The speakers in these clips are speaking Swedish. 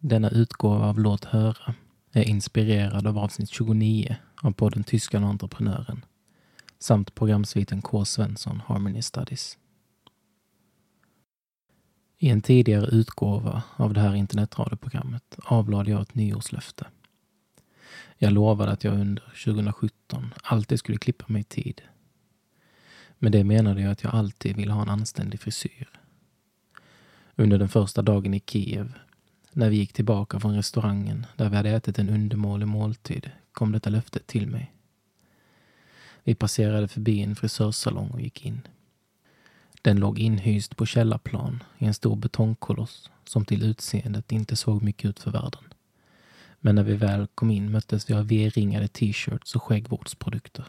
Denna utgåva av Låt höra är inspirerad av avsnitt 29 av podden Tyskan och entreprenören samt programsviten K. Svensson Harmony Studies. I en tidigare utgåva av det här internetradioprogrammet avlade jag ett nyårslöfte. Jag lovade att jag under 2017 alltid skulle klippa mig i tid. Med det menade jag att jag alltid ville ha en anständig frisyr. Under den första dagen i Kiev, när vi gick tillbaka från restaurangen där vi hade ätit en undermålig måltid, kom detta löfte till mig. Vi passerade förbi en frisörsalong och gick in. Den låg inhyst på källarplan i en stor betongkoloss som till utseendet inte såg mycket ut för världen. Men när vi väl kom in möttes vi av V-ringade t-shirts och skäggvårdsprodukter.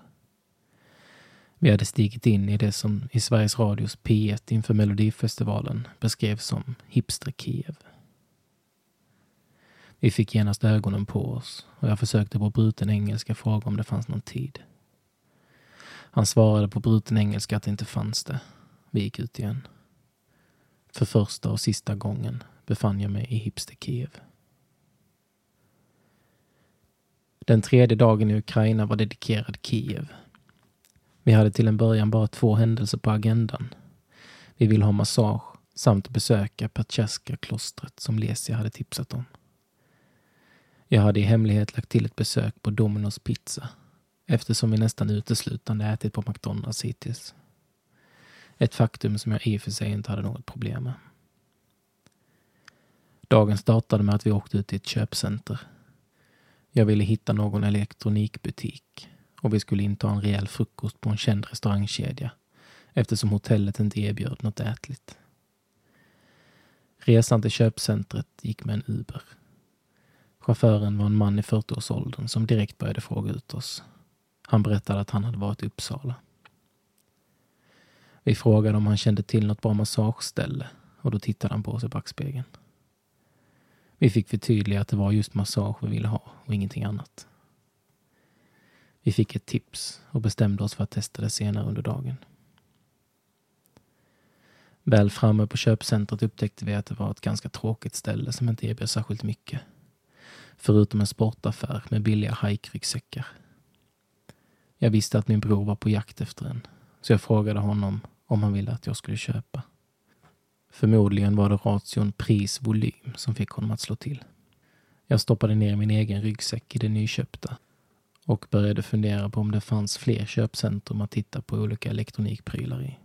Vi hade stigit in i det som i Sveriges Radios P1 inför Melodifestivalen beskrevs som Hipster-Kiev. Vi fick genast ögonen på oss och jag försökte på bruten engelska fråga om det fanns någon tid. Han svarade på bruten engelska att det inte fanns det. Vi gick ut igen. För första och sista gången befann jag mig i Hipster-Kiev. Den tredje dagen i Ukraina var dedikerad Kiev. Vi hade till en början bara två händelser på agendan. Vi ville ha massage samt besöka Petjerska-klostret som Lesia hade tipsat om. Jag hade i hemlighet lagt till ett besök på Domino's Pizza eftersom vi nästan uteslutande ätit på McDonalds hittills. Ett faktum som jag i och för sig inte hade något problem med. Dagen startade med att vi åkte ut till ett köpcenter. Jag ville hitta någon elektronikbutik och vi skulle inta en rejäl frukost på en känd restaurangkedja eftersom hotellet inte erbjöd något ätligt. Resan till köpcentret gick med en Uber. Chauffören var en man i 40-årsåldern som direkt började fråga ut oss. Han berättade att han hade varit i Uppsala. Vi frågade om han kände till något bra massageställe och då tittade han på oss i backspegeln. Vi fick förtydliga att det var just massage vi ville ha och ingenting annat. Vi fick ett tips och bestämde oss för att testa det senare under dagen. Väl framme på köpcentret upptäckte vi att det var ett ganska tråkigt ställe som inte erbjöd särskilt mycket. Förutom en sportaffär med billiga hajkryggsäckar. Jag visste att min bror var på jakt efter en, så jag frågade honom om han ville att jag skulle köpa. Förmodligen var det ration pris-volym som fick honom att slå till. Jag stoppade ner min egen ryggsäck i det nyköpta och började fundera på om det fanns fler köpcentrum att titta på olika elektronikprylar i.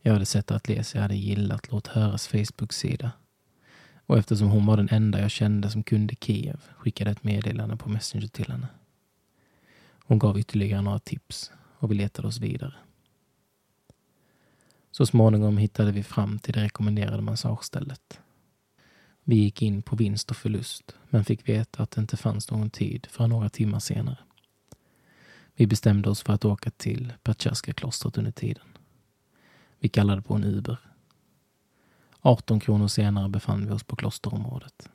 Jag hade sett att Lesia hade gillat Låt höras Facebook-sida och eftersom hon var den enda jag kände som kunde Kiev skickade ett meddelande på Messenger till henne. Hon gav ytterligare några tips och vi letade oss vidare. Så småningom hittade vi fram till det rekommenderade massagestället. Vi gick in på vinst och förlust, men fick veta att det inte fanns någon tid förrän några timmar senare. Vi bestämde oss för att åka till Patjaska-klostret under tiden. Vi kallade på en Uber. 18 kronor senare befann vi oss på klosterområdet.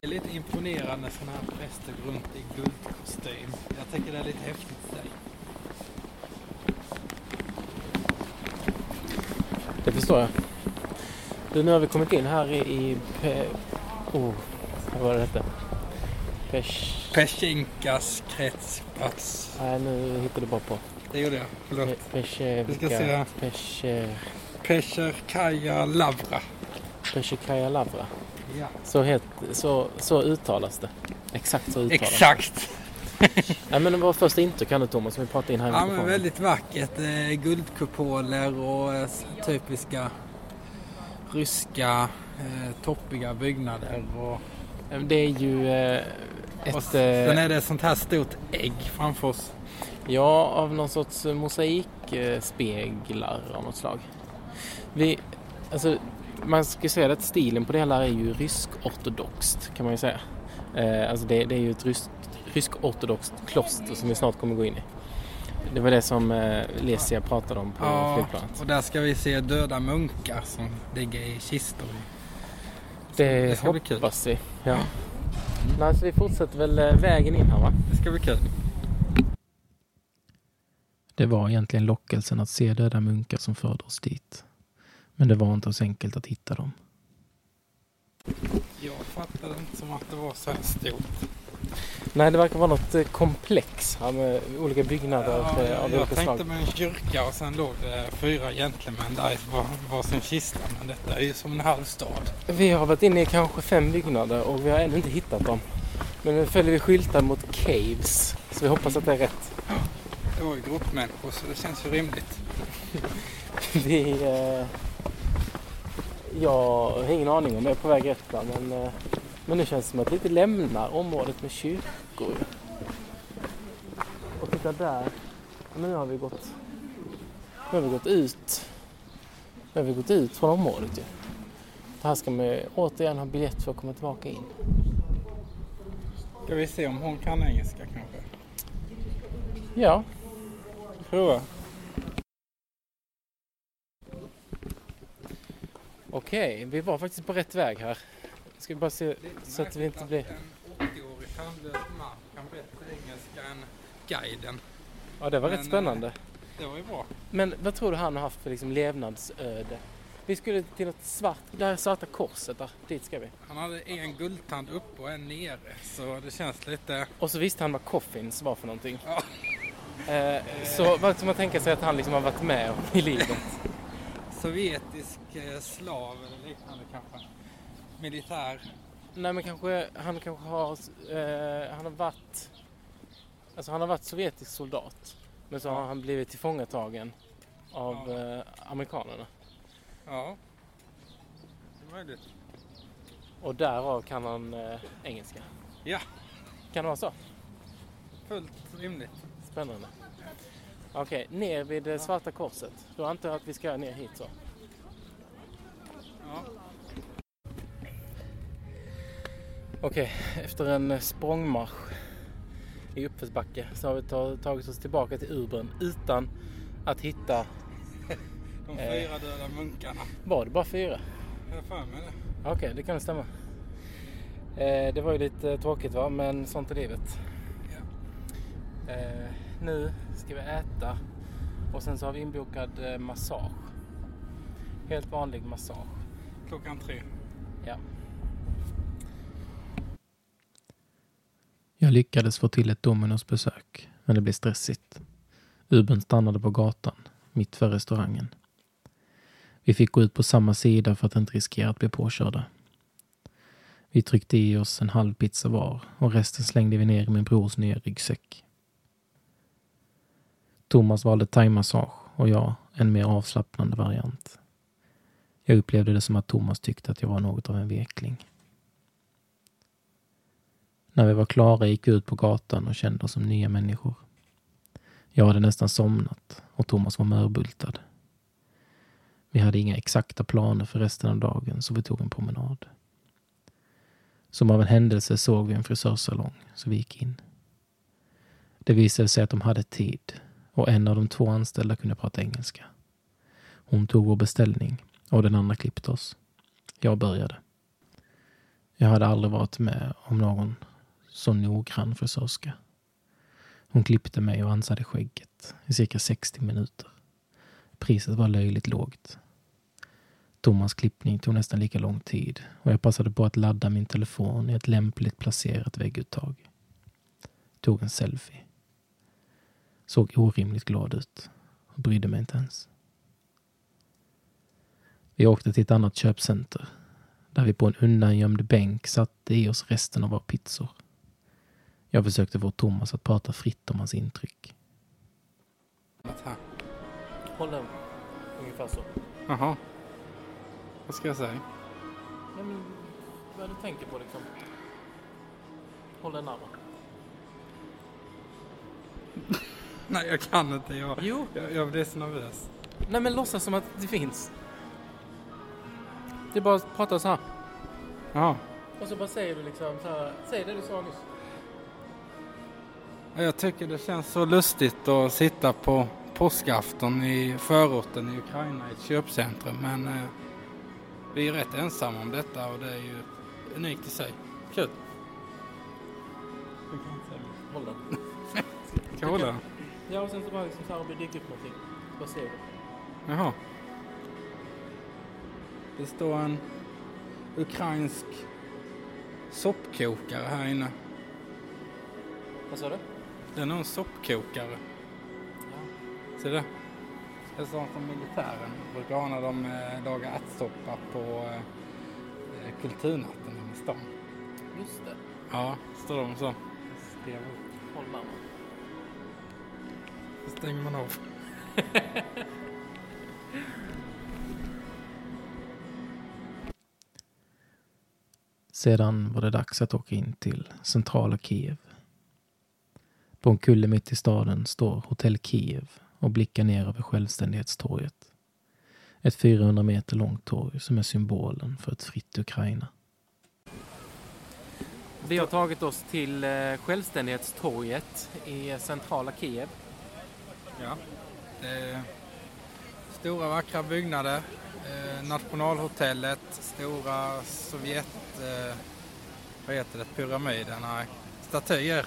Det är lite imponerande sådana här präster går runt i guldkostym. Jag tänker det är lite häftigt i sig. Det förstår jag. Du, nu har vi kommit in här i... i Pe... Oh, vad var det hette? Pesh... Peshinkas kretsplats. Nej, nu hittar du bara på. Det gjorde jag. Förlåt. Pe- Peshe... Vi ska se. Peshe... Pescherkaja Lavra. Peshekaja Lavra. Ja. Så, het, så, så uttalas det. Exakt så uttalas det. Exakt. Nej, men vår första intryck nu Thomas, som vi pratade in här i Ja, men väldigt vackert. Eh, guldkupoler och eh, typiska ryska eh, toppiga byggnader. Och, Det är ju eh, och ett... sen är det ett sånt här stort ägg framför oss. ja, av någon sorts mosaikspeglar av något slag. Vi, alltså, man ska säga att stilen på det hela är ju rysk-ortodoxt kan man ju säga. Eh, alltså det, det är ju ett rysk, rysk-ortodoxt kloster som vi snart kommer gå in i. Det var det som eh, Lesia pratade om på Ja, flygplanet. och där ska vi se döda munkar som ligger i kistor. Det, det ska bli kul. hoppas vi. Ja. Nej, så vi fortsätter väl eh, vägen in här va? Det ska bli kul. Det var egentligen lockelsen att se döda munkar som förde oss dit. Men det var inte så enkelt att hitta dem. Jag fattade inte som att det var så här stort. Nej, det verkar vara något eh, komplex här med olika byggnader Ja, eh, jag, av jag olika slag. tänkte med en kyrka och sen låg det fyra gentlemän där i var, varsin kista. Men detta är ju som en halv stad. Vi har varit inne i kanske fem byggnader och vi har ännu inte hittat dem. Men nu följer vi skyltar mot caves, så vi hoppas att det är rätt. Det var ju grottmänniskor så det känns ju rimligt. Vi... Eh, jag har ingen aning om jag är på väg rätt men, eh, men nu känns det som att vi inte lämnar området med kyrkor. Och titta där. Men nu har vi gått... Nu har vi gått ut. Nu har vi gått ut från området ju. Det här ska man återigen ha biljett för att komma tillbaka in. Ska vi se om hon kan engelska kanske? Ja, Prova. Okej. Vi var faktiskt på rätt väg här. Ska vi bara se så att vi inte blir... En 80-årig tandlös man kan bättre engelska än guiden. Ja, det var Men, rätt spännande. Det var ju bra. Men vad tror du han har haft för liksom levnadsöde? Vi skulle till något svart, det här svarta korset där, dit ska vi. Han hade en guldtand uppe och en nere så det känns lite... Och så visste han vad coffins var för någonting. Ja. Eh, så vad man tänka sig att han liksom har varit med om i livet? Sovjetisk eh, slav eller liknande kanske. Militär. Nej men kanske, han kanske har, eh, han har varit, alltså han har varit sovjetisk soldat. Men så Ja. har han blivit tillfångatagen av Ja. eh, amerikanerna. Ja. Det är möjligt. Och därav kan han eh, engelska. Ja. Kan det vara så? Fullt rimligt. Spännande. Okej, ner vid det svarta korset. Då antar jag att vi ska ner hit så. Ja. Okej, efter en eh, språngmarsch i uppförsbacke så har vi ta- tagit oss tillbaka till Urbren utan att hitta, De Eh. fyra döda munkarna. var det bara fyra? Jag för mig det. Okej, det kan stämma. Eh, det var ju lite tråkigt va, men sånt är livet. Ja. Eh, nu ska vi äta och sen så har vi inbokad eh, massage. Helt vanlig massage. Klockan tre. Ja. Jag lyckades få till ett Dominos besök, men det blev stressigt. Ubern stannade på gatan, mitt för restaurangen. Vi fick gå ut på samma sida för att inte riskera att bli påkörda. Vi tryckte i oss en halv pizza var och resten slängde vi ner i min brors nya ryggsäck. Thomas valde thaimassage och jag en mer avslappnande variant. Jag upplevde det som att Thomas tyckte att jag var något av en vekling. När vi var klara gick vi ut på gatan och kände oss som nya människor. Jag hade nästan somnat och Thomas var mörbultad. Vi hade inga exakta planer för resten av dagen så vi tog en promenad. Som av en händelse såg vi en frisörsalong så vi gick in. Det visade sig att de hade tid och en av de två anställda kunde prata engelska. Hon tog vår beställning och den andra klippte oss. Jag började. Jag hade aldrig varit med om någon så noggrann frisörska. Hon klippte mig och ansade skägget i cirka 60 minuter. Priset var löjligt lågt. Thomas klippning tog nästan lika lång tid och jag passade på att ladda min telefon i ett lämpligt placerat vägguttag. Tog en selfie. Såg orimligt glad ut och brydde mig inte ens. Vi åkte till ett annat köpcenter där vi på en undangömd bänk satte i oss resten av våra pizzor. Jag försökte få Thomas att prata fritt om hans intryck. Här. Håll den ungefär så. Jaha. Vad ska jag säga? Ja, men, vad du tänker på liksom. Håll den närmare. Nej, jag kan inte. Jag, Jo. jag, jag blir så nervös. Nej men låtsas som att det finns. Det är bara att prata så här. Ja. Och så bara säger du liksom så här. Säg det du sa nyss. Jag tycker det känns så lustigt att sitta på påskafton i förorten i Ukraina i ett köpcentrum. Men eh, vi är rätt ensamma om detta och det är ju unikt i sig. Kul. Håll den. Ska jag hålla den? Ja och sen så bara liksom så här om det dyker upp någonting. Vad ser du? Jaha. Det står en ukrainsk soppkokare här inne. Vad sa du? Det är nog en soppkokare. Ser du? Det är sånt som militären brukar ha när de eh, lagar ärtsoppa på eh, kulturnatten i stan. Just det. Ja, står de så. Håll mamma. Stänger man av. Sedan var det dags att åka in till centrala Kiev. På en kulle mitt i staden står Hotell Kiev och blickar ner över Självständighetstorget. Ett 400 meter långt torg som är symbolen för ett fritt Ukraina. Vi har tagit oss till eh, Självständighetstorget i centrala Kiev. Ja. Det är stora vackra byggnader. Eh, nationalhotellet, stora Sovjet... Eh, vad heter det? Pyramider? Nej. Statyer.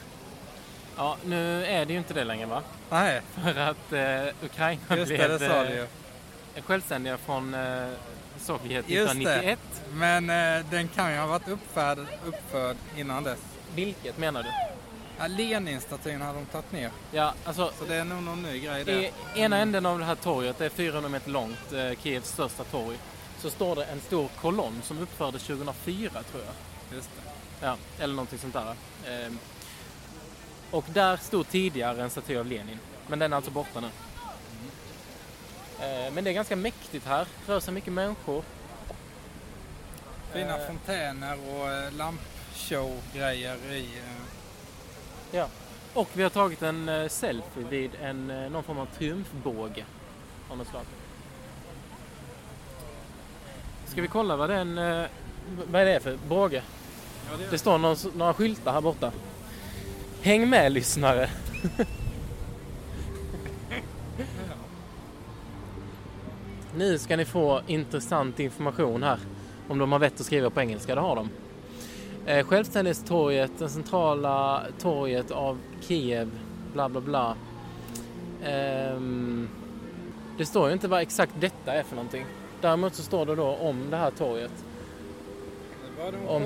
Ja, nu är det ju inte det längre va? Nej, För att eh, Ukraina just det, blev det du eh, självständiga från eh, Sovjet Just det. 1991. Men eh, den kan ju ha varit uppförd, uppförd innan dess. Vilket menar du? Ja, Lenin-statyn hade de tagit ner. Ja, alltså Så det är nog någon ny grej i där. ena änden av det här torget, det är 400 meter långt, eh, Kievs största torg, så står det en stor kolonn som uppfördes 2004 tror jag. Just det. Ja, eller någonting sånt där. Ehm, och där stod tidigare en staty av Lenin. Men den är alltså borta nu. Ehm, men det är ganska mäktigt här. Rör sig mycket människor. Fina Eh. fontäner och eh, lampshow-grejer i... Ja. Och vi har tagit en eh, selfie vid en, eh, någon form av triumfbåge av något slag. Ska vi kolla vad den... eh, vad är det för båge? ja, det Det står någon, några skyltar här borta. Häng med lyssnare! Nu ska ni få intressant information här. Om de har vett att skriva på engelska, det har de. Eh, Självständighetstorget, det centrala torget av Kiev, bla bla bla. Ehm, det står ju inte vad exakt detta är för någonting. Däremot så står det då om det här torget. Om-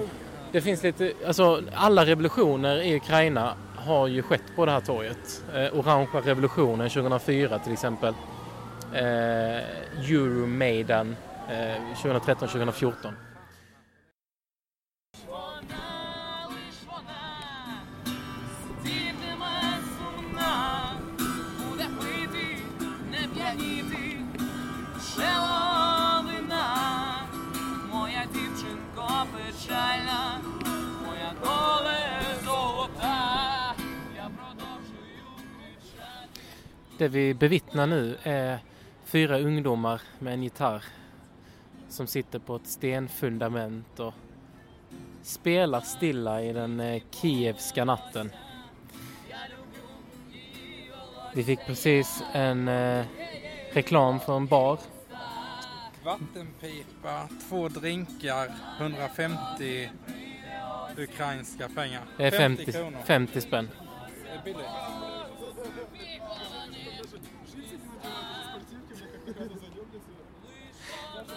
Det finns lite, alltså alla revolutioner i Ukraina har ju skett på det här torget. Eh, Orangea revolutionen 2004 till exempel. Eh, Euromaidan eh, 2013-2014. Det vi bevittnar nu är fyra ungdomar med en gitarr som sitter på ett stenfundament och spelar stilla i den eh, kievska natten. Vi fick precis en eh, reklam för en bar. Vattenpipa, två drinkar, 150 ukrainska pengar. Det är 50, kronor. 50 spänn. Det är billigt.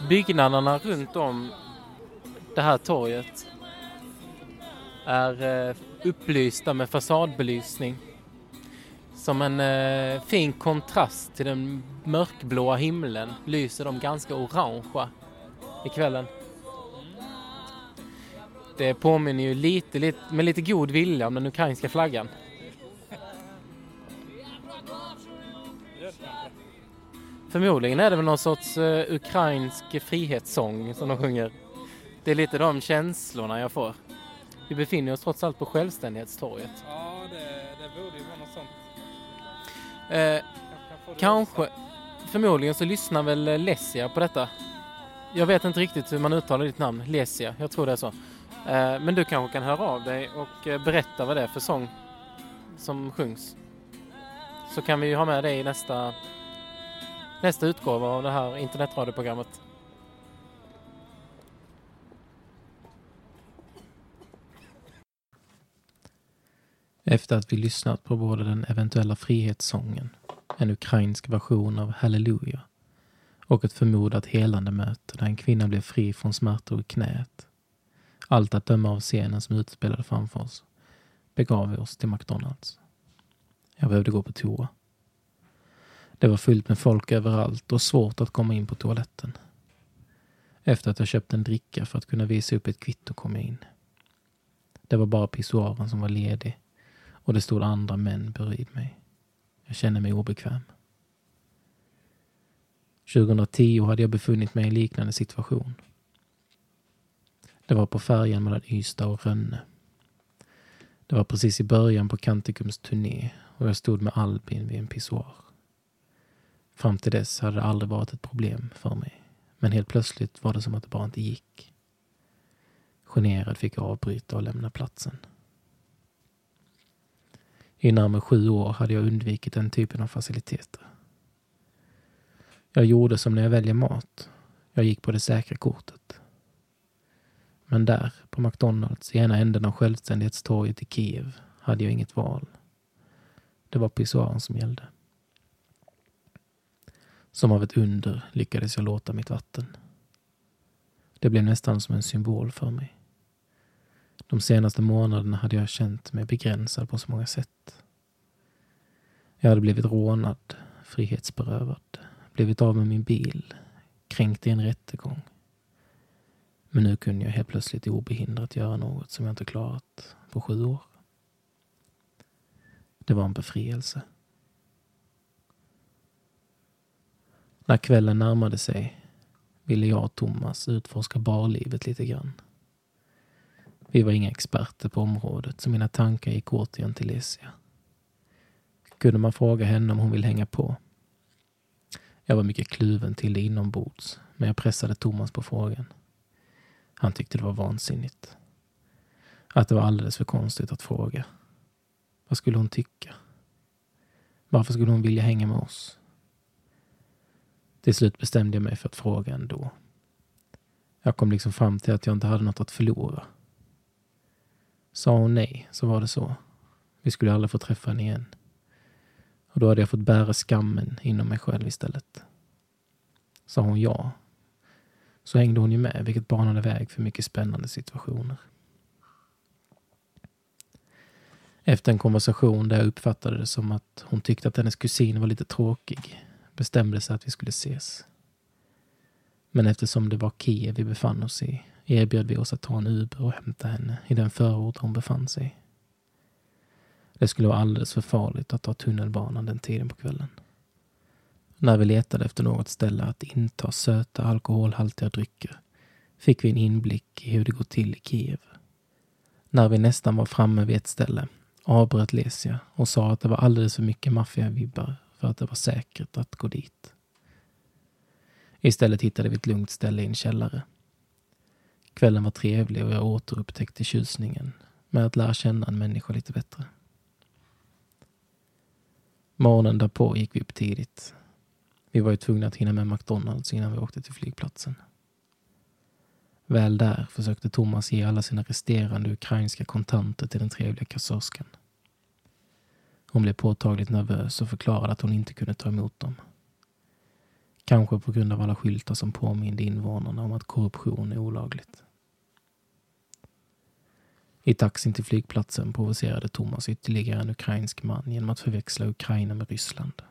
Byggnaderna runt om det här torget är eh, upplysta med fasadbelysning. Som en eh, fin kontrast till den mörkblåa himlen lyser de ganska orangea i kvällen. Det påminner ju lite, lite, med lite god vilja om den ukrainska flaggan. Förmodligen är det väl någon sorts eh, ukrainsk frihetssång som de sjunger. Det är lite de känslorna jag får. Vi befinner oss trots allt på Självständighetstorget. Eh, Kanske, förmodligen så lyssnar väl eh, Lesia på detta. Jag vet inte riktigt hur man uttalar ditt namn, Lesia. Jag tror det är så. Eh, men du kanske kan höra av dig och eh, berätta vad det är för sång som sjungs. Så kan vi ju ha med dig i nästa, nästa utgåva av det här internetradioprogrammet. Efter att vi lyssnat på både den eventuella frihetssången, en ukrainsk version av Halleluja och ett förmodat helande möte där en kvinna blev fri från smärtor i knät. Allt att döma av scenen som utspelade framför oss begav vi oss till McDonalds. Jag behövde gå på toa. Det var fullt med folk överallt och svårt att komma in på toaletten. Efter att jag köpt en dricka för att kunna visa upp ett kvitto kom jag in. Det var bara pissoaren som var ledig och det stod andra män bredvid mig. Jag kände mig obekväm. 2010 hade jag befunnit mig i en liknande situation. Det var på färjan mellan Ystad och Rönne. Det var precis i början på Kantikums turné och jag stod med Albin vid en pissoar. Fram till dess hade det aldrig varit ett problem för mig. Men helt plötsligt var det som att det bara inte gick. Generad fick jag avbryta och lämna platsen. I närmare sju år hade jag undvikit den typen av faciliteter. Jag gjorde som när jag väljer mat. Jag gick på det säkra kortet. Men där, på McDonalds, i ena änden av självständighetstorget i Kiev, hade jag inget val. Det var pissoaren som gällde. Som av ett under lyckades jag låta mitt vatten. Det blev nästan som en symbol för mig. De senaste månaderna hade jag känt mig begränsad på så många sätt. Jag hade blivit rånad, frihetsberövad, blivit av med min bil, kränkt i en rättegång. Men nu kunde jag helt plötsligt obehindrat göra något som jag inte klarat på sju år. Det var en befrielse. När kvällen närmade sig ville jag och Thomas utforska barlivet lite grann. Vi var inga experter på området så mina tankar gick återigen till Lesia. Kunde man fråga henne om hon vill hänga på? Jag var mycket kluven till det inombords, men jag pressade Thomas på frågan. Han tyckte det var vansinnigt. Att det var alldeles för konstigt att fråga. Vad skulle hon tycka? Varför skulle hon vilja hänga med oss? Till slut bestämde jag mig för att fråga ändå. Jag kom liksom fram till att jag inte hade något att förlora. Sa hon nej, så var det så. Vi skulle aldrig få träffa henne igen. Och då hade jag fått bära skammen inom mig själv istället. Sa hon ja, så hängde hon ju med, vilket banade väg för mycket spännande situationer. Efter en konversation där jag uppfattade det som att hon tyckte att hennes kusin var lite tråkig bestämde sig att vi skulle ses. Men eftersom det var Kiev vi befann oss i erbjöd vi oss att ta en Uber och hämta henne i den förort hon befann sig. Det skulle vara alldeles för farligt att ta tunnelbanan den tiden på kvällen. När vi letade efter något ställe att inta söta alkoholhaltiga drycker fick vi en inblick i hur det går till i Kiev. När vi nästan var framme vid ett ställe avbröt Lesia och sa att det var alldeles för mycket maffiavibbar för att det var säkert att gå dit. Istället hittade vi ett lugnt ställe i en källare. Kvällen var trevlig och jag återupptäckte tjusningen med att lära känna en människa lite bättre. Morgonen därpå gick vi upp tidigt. Vi var ju tvungna att hinna med McDonalds innan vi åkte till flygplatsen. Väl där försökte Thomas ge alla sina resterande ukrainska kontanter till den trevliga kassörskan. Hon blev påtagligt nervös och förklarade att hon inte kunde ta emot dem. Kanske på grund av alla skyltar som påminde invånarna om att korruption är olagligt. I taxin till flygplatsen provocerade Thomas ytterligare en ukrainsk man genom att förväxla Ukraina med Ryssland.